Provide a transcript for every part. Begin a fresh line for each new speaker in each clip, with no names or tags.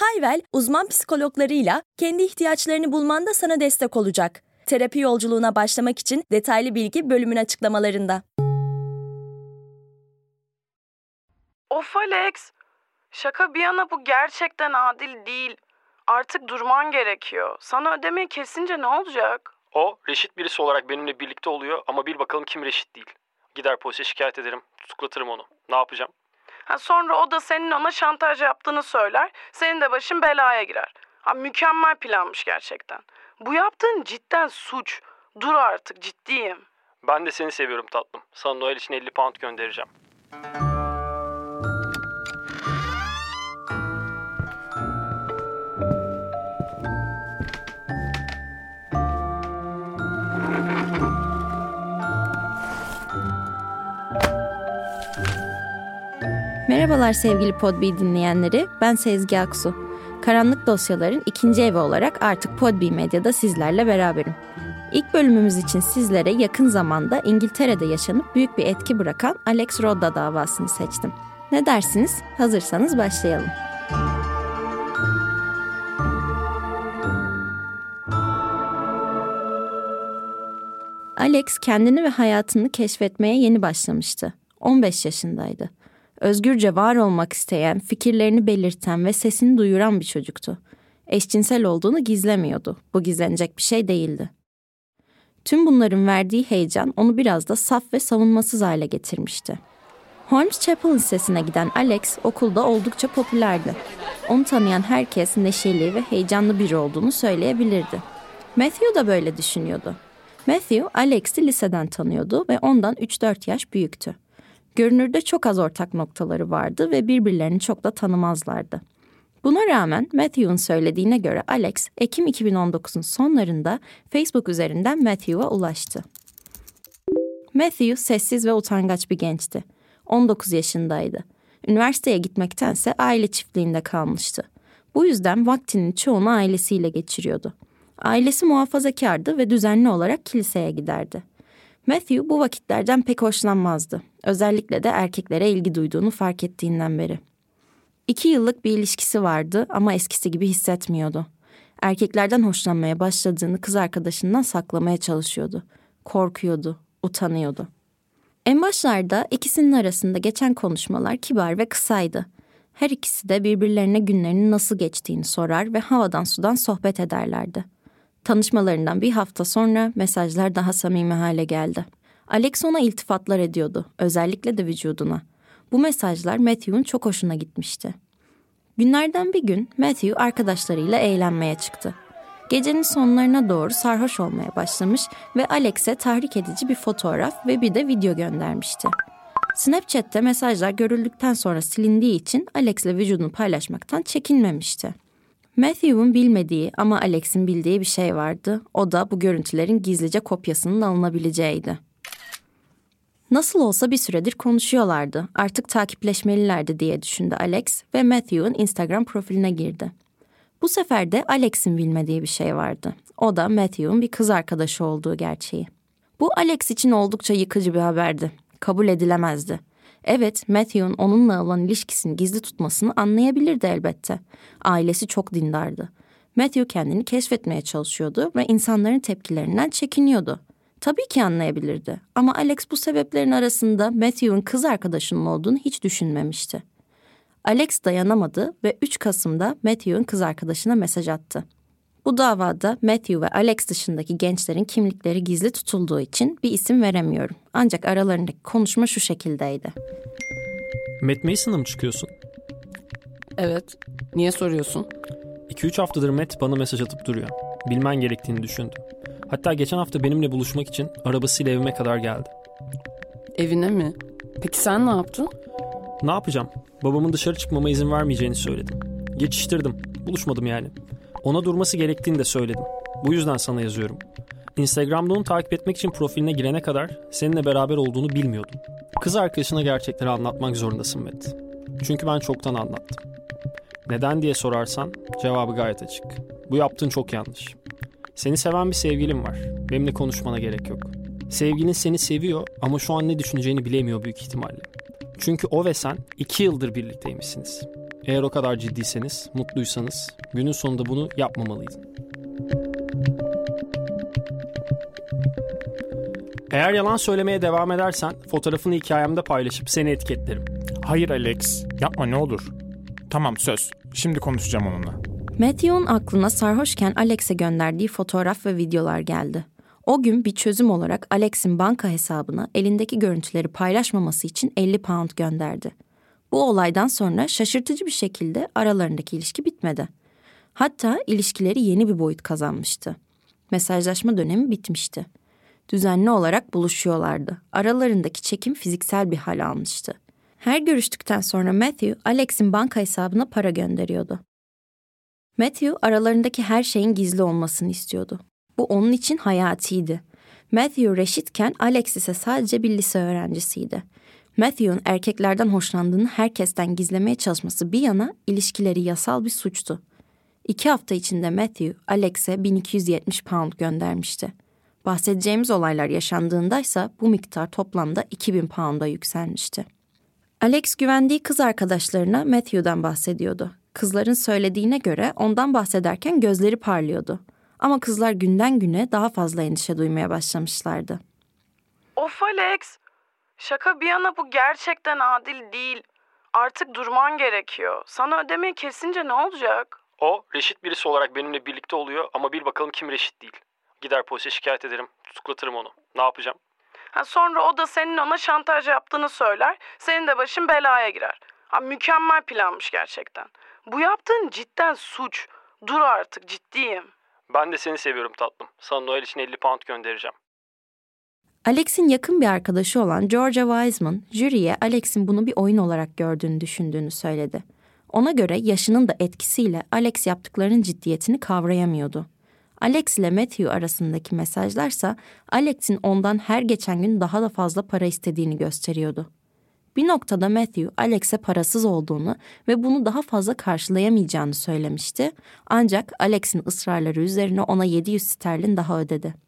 Hayvel, uzman psikologlarıyla kendi ihtiyaçlarını bulmanda sana destek olacak. Terapi yolculuğuna başlamak için detaylı bilgi bölümün açıklamalarında.
Of Alex. Şaka bir yana bu gerçekten adil değil. Artık durman gerekiyor. Sana ödemeyi kesince ne olacak?
O reşit birisi olarak benimle birlikte oluyor ama bil bakalım kim reşit değil. Gider polise şikayet ederim, tutuklatırım onu. Ne yapacağım?
Ha, sonra o da senin ona şantaj yaptığını söyler. Senin de başın belaya girer. Ha, mükemmel planmış gerçekten. Bu yaptığın cidden suç. Dur artık ciddiyim.
Ben de seni seviyorum tatlım. Sana Noel için 50 pound göndereceğim.
Merhabalar sevgili Podbi dinleyenleri, ben Sezgi Aksu. Karanlık Dosyaların ikinci evi olarak artık Podbi Medya'da sizlerle beraberim. İlk bölümümüz için sizlere yakın zamanda İngiltere'de yaşanıp büyük bir etki bırakan Alex Rodda davasını seçtim. Ne dersiniz? Hazırsanız başlayalım. Alex kendini ve hayatını keşfetmeye yeni başlamıştı. 15 yaşındaydı özgürce var olmak isteyen, fikirlerini belirten ve sesini duyuran bir çocuktu. Eşcinsel olduğunu gizlemiyordu. Bu gizlenecek bir şey değildi. Tüm bunların verdiği heyecan onu biraz da saf ve savunmasız hale getirmişti. Holmes Chapel Lisesi'ne giden Alex okulda oldukça popülerdi. Onu tanıyan herkes neşeli ve heyecanlı biri olduğunu söyleyebilirdi. Matthew da böyle düşünüyordu. Matthew, Alex'i liseden tanıyordu ve ondan 3-4 yaş büyüktü. Görünürde çok az ortak noktaları vardı ve birbirlerini çok da tanımazlardı. Buna rağmen Matthew'un söylediğine göre Alex, Ekim 2019'un sonlarında Facebook üzerinden Matthew'a ulaştı. Matthew sessiz ve utangaç bir gençti. 19 yaşındaydı. Üniversiteye gitmektense aile çiftliğinde kalmıştı. Bu yüzden vaktinin çoğunu ailesiyle geçiriyordu. Ailesi muhafazakardı ve düzenli olarak kiliseye giderdi. Matthew bu vakitlerden pek hoşlanmazdı. Özellikle de erkeklere ilgi duyduğunu fark ettiğinden beri. İki yıllık bir ilişkisi vardı ama eskisi gibi hissetmiyordu. Erkeklerden hoşlanmaya başladığını kız arkadaşından saklamaya çalışıyordu. Korkuyordu, utanıyordu. En başlarda ikisinin arasında geçen konuşmalar kibar ve kısaydı. Her ikisi de birbirlerine günlerinin nasıl geçtiğini sorar ve havadan sudan sohbet ederlerdi. Tanışmalarından bir hafta sonra mesajlar daha samimi hale geldi. Alex ona iltifatlar ediyordu, özellikle de vücuduna. Bu mesajlar Matthew'un çok hoşuna gitmişti. Günlerden bir gün Matthew arkadaşlarıyla eğlenmeye çıktı. Gecenin sonlarına doğru sarhoş olmaya başlamış ve Alex'e tahrik edici bir fotoğraf ve bir de video göndermişti. Snapchat'te mesajlar görüldükten sonra silindiği için Alex'le vücudunu paylaşmaktan çekinmemişti. Matthew'un bilmediği ama Alex'in bildiği bir şey vardı. O da bu görüntülerin gizlice kopyasının alınabileceğiydi. Nasıl olsa bir süredir konuşuyorlardı. Artık takipleşmelilerdi diye düşündü Alex ve Matthew'un Instagram profiline girdi. Bu sefer de Alex'in bilmediği bir şey vardı. O da Matthew'un bir kız arkadaşı olduğu gerçeği. Bu Alex için oldukça yıkıcı bir haberdi. Kabul edilemezdi. Evet, Matthew'un onunla olan ilişkisini gizli tutmasını anlayabilirdi elbette. Ailesi çok dindardı. Matthew kendini keşfetmeye çalışıyordu ve insanların tepkilerinden çekiniyordu. Tabii ki anlayabilirdi ama Alex bu sebeplerin arasında Matthew'un kız arkadaşının olduğunu hiç düşünmemişti. Alex dayanamadı ve 3 Kasım'da Matthew'un kız arkadaşına mesaj attı. Bu davada Matthew ve Alex dışındaki gençlerin kimlikleri gizli tutulduğu için bir isim veremiyorum. Ancak aralarındaki konuşma şu şekildeydi.
Matt Mason'a mı çıkıyorsun?
Evet. Niye soruyorsun?
2-3 haftadır Matt bana mesaj atıp duruyor. Bilmen gerektiğini düşündüm. Hatta geçen hafta benimle buluşmak için arabasıyla evime kadar geldi.
Evine mi? Peki sen ne yaptın?
Ne yapacağım? Babamın dışarı çıkmama izin vermeyeceğini söyledim. Geçiştirdim. Buluşmadım yani. Ona durması gerektiğini de söyledim. Bu yüzden sana yazıyorum. Instagram'da onu takip etmek için profiline girene kadar seninle beraber olduğunu bilmiyordum. Kız arkadaşına gerçekleri anlatmak zorundasın Met. Çünkü ben çoktan anlattım. Neden diye sorarsan cevabı gayet açık. Bu yaptığın çok yanlış. Seni seven bir sevgilin var. Benimle konuşmana gerek yok. Sevgilin seni seviyor ama şu an ne düşüneceğini bilemiyor büyük ihtimalle. Çünkü o ve sen iki yıldır birlikteymişsiniz. Eğer o kadar ciddiyseniz, mutluysanız günün sonunda bunu yapmamalıydın. Eğer yalan söylemeye devam edersen fotoğrafını hikayemde paylaşıp seni etiketlerim.
Hayır Alex, yapma ne olur. Tamam söz. Şimdi konuşacağım onunla.
Matthew'un aklına sarhoşken Alex'e gönderdiği fotoğraf ve videolar geldi. O gün bir çözüm olarak Alex'in banka hesabına elindeki görüntüleri paylaşmaması için 50 pound gönderdi. Bu olaydan sonra şaşırtıcı bir şekilde aralarındaki ilişki bitmedi. Hatta ilişkileri yeni bir boyut kazanmıştı. Mesajlaşma dönemi bitmişti. Düzenli olarak buluşuyorlardı. Aralarındaki çekim fiziksel bir hal almıştı. Her görüştükten sonra Matthew, Alex'in banka hesabına para gönderiyordu. Matthew aralarındaki her şeyin gizli olmasını istiyordu. Bu onun için hayatiydi. Matthew reşitken Alex ise sadece bir lise öğrencisiydi. Matthew'un erkeklerden hoşlandığını herkesten gizlemeye çalışması bir yana ilişkileri yasal bir suçtu. İki hafta içinde Matthew, Alex'e 1270 pound göndermişti. Bahsedeceğimiz olaylar yaşandığında ise bu miktar toplamda 2000 pound'a yükselmişti. Alex güvendiği kız arkadaşlarına Matthew'dan bahsediyordu. Kızların söylediğine göre ondan bahsederken gözleri parlıyordu. Ama kızlar günden güne daha fazla endişe duymaya başlamışlardı.
Of Alex. Şaka bir yana bu gerçekten adil değil. Artık durman gerekiyor. Sana ödemeyi kesince ne olacak?
O reşit birisi olarak benimle birlikte oluyor ama bir bakalım kim reşit değil. Gider polise şikayet ederim, tutuklatırım onu. Ne yapacağım?
Ha, sonra o da senin ona şantaj yaptığını söyler. Senin de başın belaya girer. Ha, mükemmel planmış gerçekten. Bu yaptığın cidden suç. Dur artık ciddiyim.
Ben de seni seviyorum tatlım. Sana Noel için 50 pound göndereceğim.
Alex'in yakın bir arkadaşı olan Georgia Wiseman, jüriye Alex'in bunu bir oyun olarak gördüğünü düşündüğünü söyledi. Ona göre yaşının da etkisiyle Alex yaptıklarının ciddiyetini kavrayamıyordu. Alex ile Matthew arasındaki mesajlarsa Alex'in ondan her geçen gün daha da fazla para istediğini gösteriyordu. Bir noktada Matthew Alex'e parasız olduğunu ve bunu daha fazla karşılayamayacağını söylemişti. Ancak Alex'in ısrarları üzerine ona 700 sterlin daha ödedi.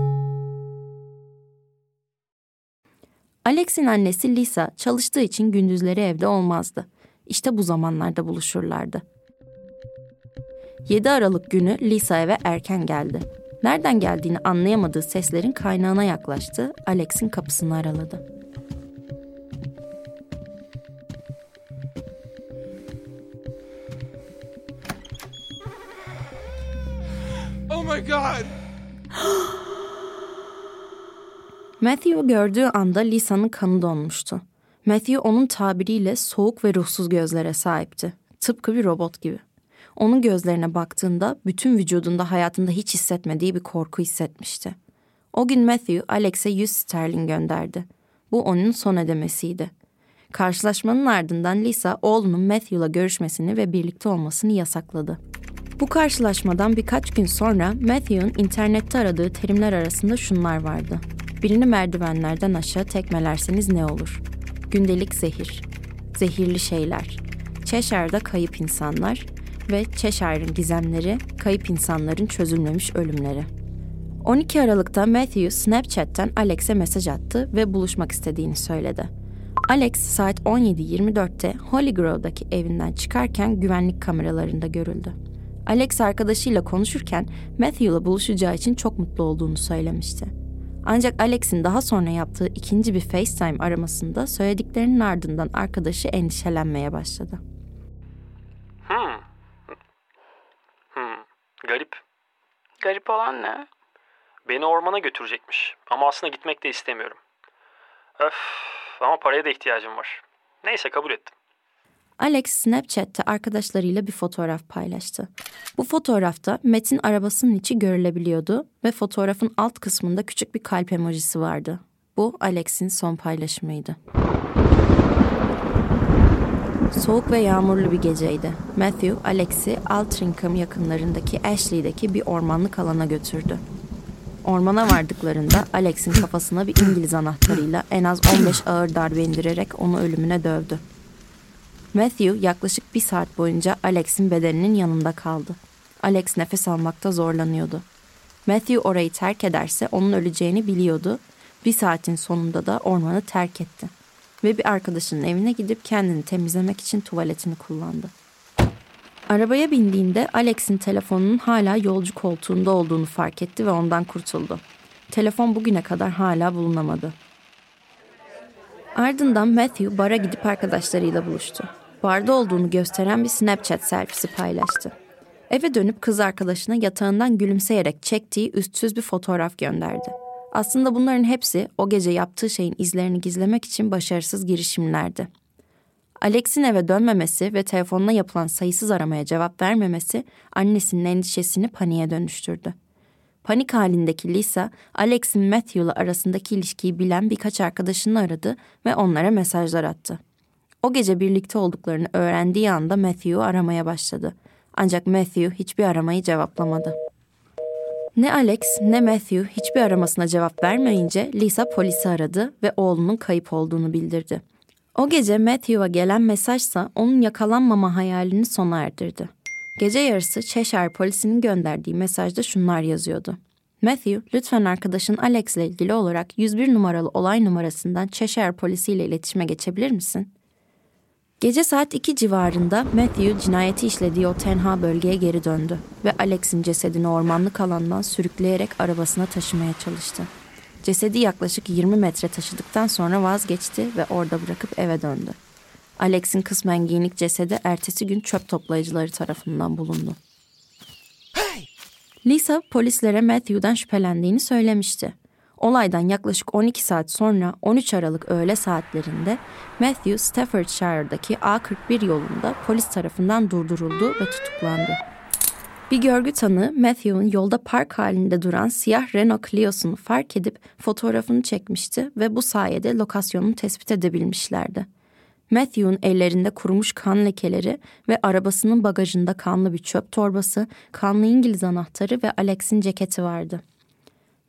Alex'in annesi Lisa çalıştığı için gündüzleri evde olmazdı. İşte bu zamanlarda buluşurlardı. 7 Aralık günü Lisa eve erken geldi. Nereden geldiğini anlayamadığı seslerin kaynağına yaklaştı, Alex'in kapısını araladı.
Oh my god!
Matthew gördüğü anda Lisa'nın kanı donmuştu. Matthew onun tabiriyle soğuk ve ruhsuz gözlere sahipti. Tıpkı bir robot gibi. Onun gözlerine baktığında bütün vücudunda hayatında hiç hissetmediği bir korku hissetmişti. O gün Matthew Alex'e 100 sterlin gönderdi. Bu onun son ödemesiydi. Karşılaşmanın ardından Lisa oğlunun Matthew'la görüşmesini ve birlikte olmasını yasakladı. Bu karşılaşmadan birkaç gün sonra Matthew'un internette aradığı terimler arasında şunlar vardı. Birini merdivenlerden aşağı tekmelerseniz ne olur? Gündelik zehir, zehirli şeyler, Cheshire'da kayıp insanlar ve Cheshire'ın gizemleri, kayıp insanların çözülmemiş ölümleri. 12 Aralık'ta Matthew Snapchat'ten Alex'e mesaj attı ve buluşmak istediğini söyledi. Alex saat 17.24'te Holy Grove'daki evinden çıkarken güvenlik kameralarında görüldü. Alex arkadaşıyla konuşurken Matthew'la buluşacağı için çok mutlu olduğunu söylemişti. Ancak Alex'in daha sonra yaptığı ikinci bir FaceTime aramasında söylediklerinin ardından arkadaşı endişelenmeye başladı.
Hmm. Hmm. Garip.
Garip olan ne?
Beni ormana götürecekmiş. Ama aslında gitmek de istemiyorum. Öf. Ama paraya da ihtiyacım var. Neyse kabul ettim.
Alex Snapchat'te arkadaşlarıyla bir fotoğraf paylaştı. Bu fotoğrafta Matt'in arabasının içi görülebiliyordu ve fotoğrafın alt kısmında küçük bir kalp emojisi vardı. Bu Alex'in son paylaşımıydı. Soğuk ve yağmurlu bir geceydi. Matthew, Alex'i Altrincham yakınlarındaki Ashley'deki bir ormanlık alana götürdü. Ormana vardıklarında Alex'in kafasına bir İngiliz anahtarıyla en az 15 ağır darbe indirerek onu ölümüne dövdü. Matthew yaklaşık bir saat boyunca Alex'in bedeninin yanında kaldı. Alex nefes almakta zorlanıyordu. Matthew orayı terk ederse onun öleceğini biliyordu. Bir saatin sonunda da ormanı terk etti. Ve bir arkadaşının evine gidip kendini temizlemek için tuvaletini kullandı. Arabaya bindiğinde Alex'in telefonunun hala yolcu koltuğunda olduğunu fark etti ve ondan kurtuldu. Telefon bugüne kadar hala bulunamadı. Ardından Matthew bara gidip arkadaşlarıyla buluştu. Barda olduğunu gösteren bir Snapchat selfiesi paylaştı. Eve dönüp kız arkadaşına yatağından gülümseyerek çektiği üstsüz bir fotoğraf gönderdi. Aslında bunların hepsi o gece yaptığı şeyin izlerini gizlemek için başarısız girişimlerdi. Alex'in eve dönmemesi ve telefonuna yapılan sayısız aramaya cevap vermemesi annesinin endişesini paniğe dönüştürdü. Panik halindeki Lisa, Alex'in Matthew'la arasındaki ilişkiyi bilen birkaç arkadaşını aradı ve onlara mesajlar attı. O gece birlikte olduklarını öğrendiği anda Matthew'u aramaya başladı. Ancak Matthew hiçbir aramayı cevaplamadı. Ne Alex ne Matthew hiçbir aramasına cevap vermeyince Lisa polisi aradı ve oğlunun kayıp olduğunu bildirdi. O gece Matthew'a gelen mesajsa onun yakalanmama hayalini sona erdirdi. Gece yarısı Cheshire polisinin gönderdiği mesajda şunlar yazıyordu. Matthew, lütfen arkadaşın Alex ile ilgili olarak 101 numaralı olay numarasından Cheshire polisiyle iletişime geçebilir misin? Gece saat 2 civarında Matthew cinayeti işlediği o tenha bölgeye geri döndü ve Alex'in cesedini ormanlık alandan sürükleyerek arabasına taşımaya çalıştı. Cesedi yaklaşık 20 metre taşıdıktan sonra vazgeçti ve orada bırakıp eve döndü. Alex'in kısmen giyinik cesedi ertesi gün çöp toplayıcıları tarafından bulundu. Lisa polislere Matthew'dan şüphelendiğini söylemişti. Olaydan yaklaşık 12 saat sonra 13 Aralık öğle saatlerinde Matthew Staffordshire'daki A41 yolunda polis tarafından durduruldu ve tutuklandı. Bir görgü tanığı Matthew'un yolda park halinde duran siyah Renault Clio'sunu fark edip fotoğrafını çekmişti ve bu sayede lokasyonunu tespit edebilmişlerdi. Matthew'un ellerinde kurumuş kan lekeleri ve arabasının bagajında kanlı bir çöp torbası, kanlı İngiliz anahtarı ve Alex'in ceketi vardı.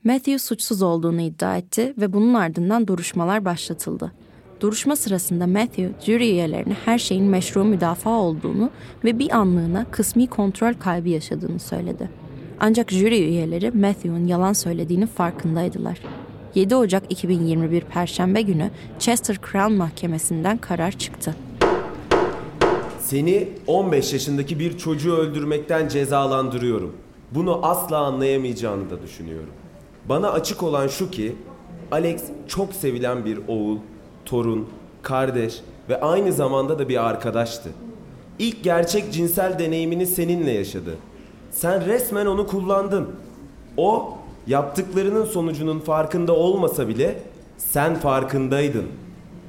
Matthew suçsuz olduğunu iddia etti ve bunun ardından duruşmalar başlatıldı. Duruşma sırasında Matthew, jüri üyelerine her şeyin meşru müdafaa olduğunu ve bir anlığına kısmi kontrol kaybı yaşadığını söyledi. Ancak jüri üyeleri Matthew'un yalan söylediğinin farkındaydılar. 7 Ocak 2021 Perşembe günü Chester Crown Mahkemesi'nden karar çıktı.
Seni 15 yaşındaki bir çocuğu öldürmekten cezalandırıyorum. Bunu asla anlayamayacağını da düşünüyorum. Bana açık olan şu ki Alex çok sevilen bir oğul, torun, kardeş ve aynı zamanda da bir arkadaştı. İlk gerçek cinsel deneyimini seninle yaşadı. Sen resmen onu kullandın. O yaptıklarının sonucunun farkında olmasa bile sen farkındaydın.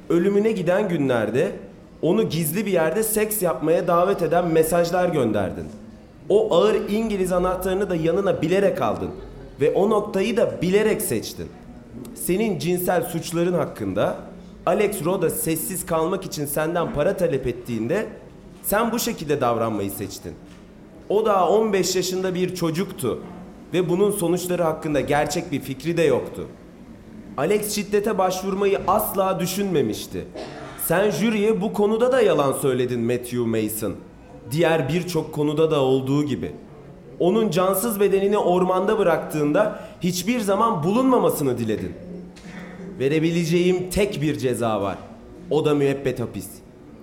Ölümüne giden günlerde onu gizli bir yerde seks yapmaya davet eden mesajlar gönderdin. O ağır İngiliz anahtarını da yanına bilerek aldın ve o noktayı da bilerek seçtin. Senin cinsel suçların hakkında Alex Roda sessiz kalmak için senden para talep ettiğinde sen bu şekilde davranmayı seçtin. O da 15 yaşında bir çocuktu ve bunun sonuçları hakkında gerçek bir fikri de yoktu. Alex şiddete başvurmayı asla düşünmemişti. Sen jüriye bu konuda da yalan söyledin Matthew Mason. Diğer birçok konuda da olduğu gibi. Onun cansız bedenini ormanda bıraktığında hiçbir zaman bulunmamasını diledin. Verebileceğim tek bir ceza var. O da müebbet hapis.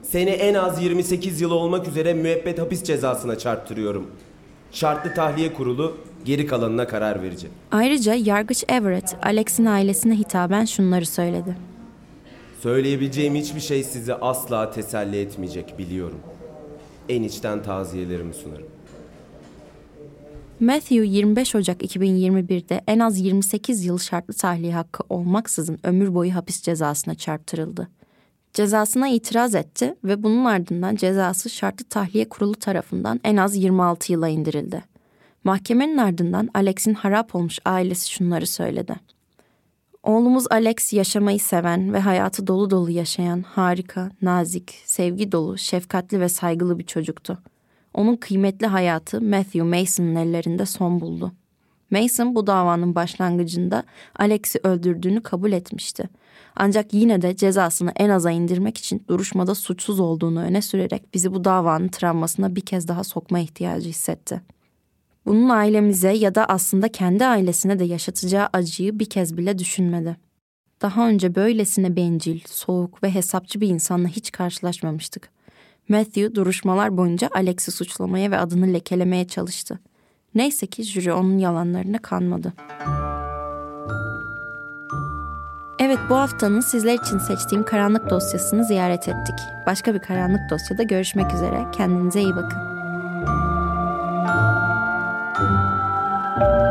Seni en az 28 yıl olmak üzere müebbet hapis cezasına çarptırıyorum. Şartlı tahliye kurulu geri kalanına karar verecek.
Ayrıca yargıç Everett, Alex'in ailesine hitaben şunları söyledi.
Söyleyebileceğim hiçbir şey sizi asla teselli etmeyecek biliyorum. En içten taziyelerimi sunarım.
Matthew 25 Ocak 2021'de en az 28 yıl şartlı tahliye hakkı olmaksızın ömür boyu hapis cezasına çarptırıldı. Cezasına itiraz etti ve bunun ardından cezası şartlı tahliye kurulu tarafından en az 26 yıla indirildi. Mahkemenin ardından Alex'in harap olmuş ailesi şunları söyledi. Oğlumuz Alex yaşamayı seven ve hayatı dolu dolu yaşayan harika, nazik, sevgi dolu, şefkatli ve saygılı bir çocuktu. Onun kıymetli hayatı Matthew Mason'ın ellerinde son buldu. Mason bu davanın başlangıcında Alex'i öldürdüğünü kabul etmişti. Ancak yine de cezasını en aza indirmek için duruşmada suçsuz olduğunu öne sürerek bizi bu davanın travmasına bir kez daha sokma ihtiyacı hissetti. Bunun ailemize ya da aslında kendi ailesine de yaşatacağı acıyı bir kez bile düşünmedi. Daha önce böylesine bencil, soğuk ve hesapçı bir insanla hiç karşılaşmamıştık. Matthew duruşmalar boyunca Alex'i suçlamaya ve adını lekelemeye çalıştı. Neyse ki jüri onun yalanlarına kanmadı. Evet bu haftanın sizler için seçtiğim karanlık dosyasını ziyaret ettik. Başka bir karanlık dosyada görüşmek üzere. Kendinize iyi bakın.
İlk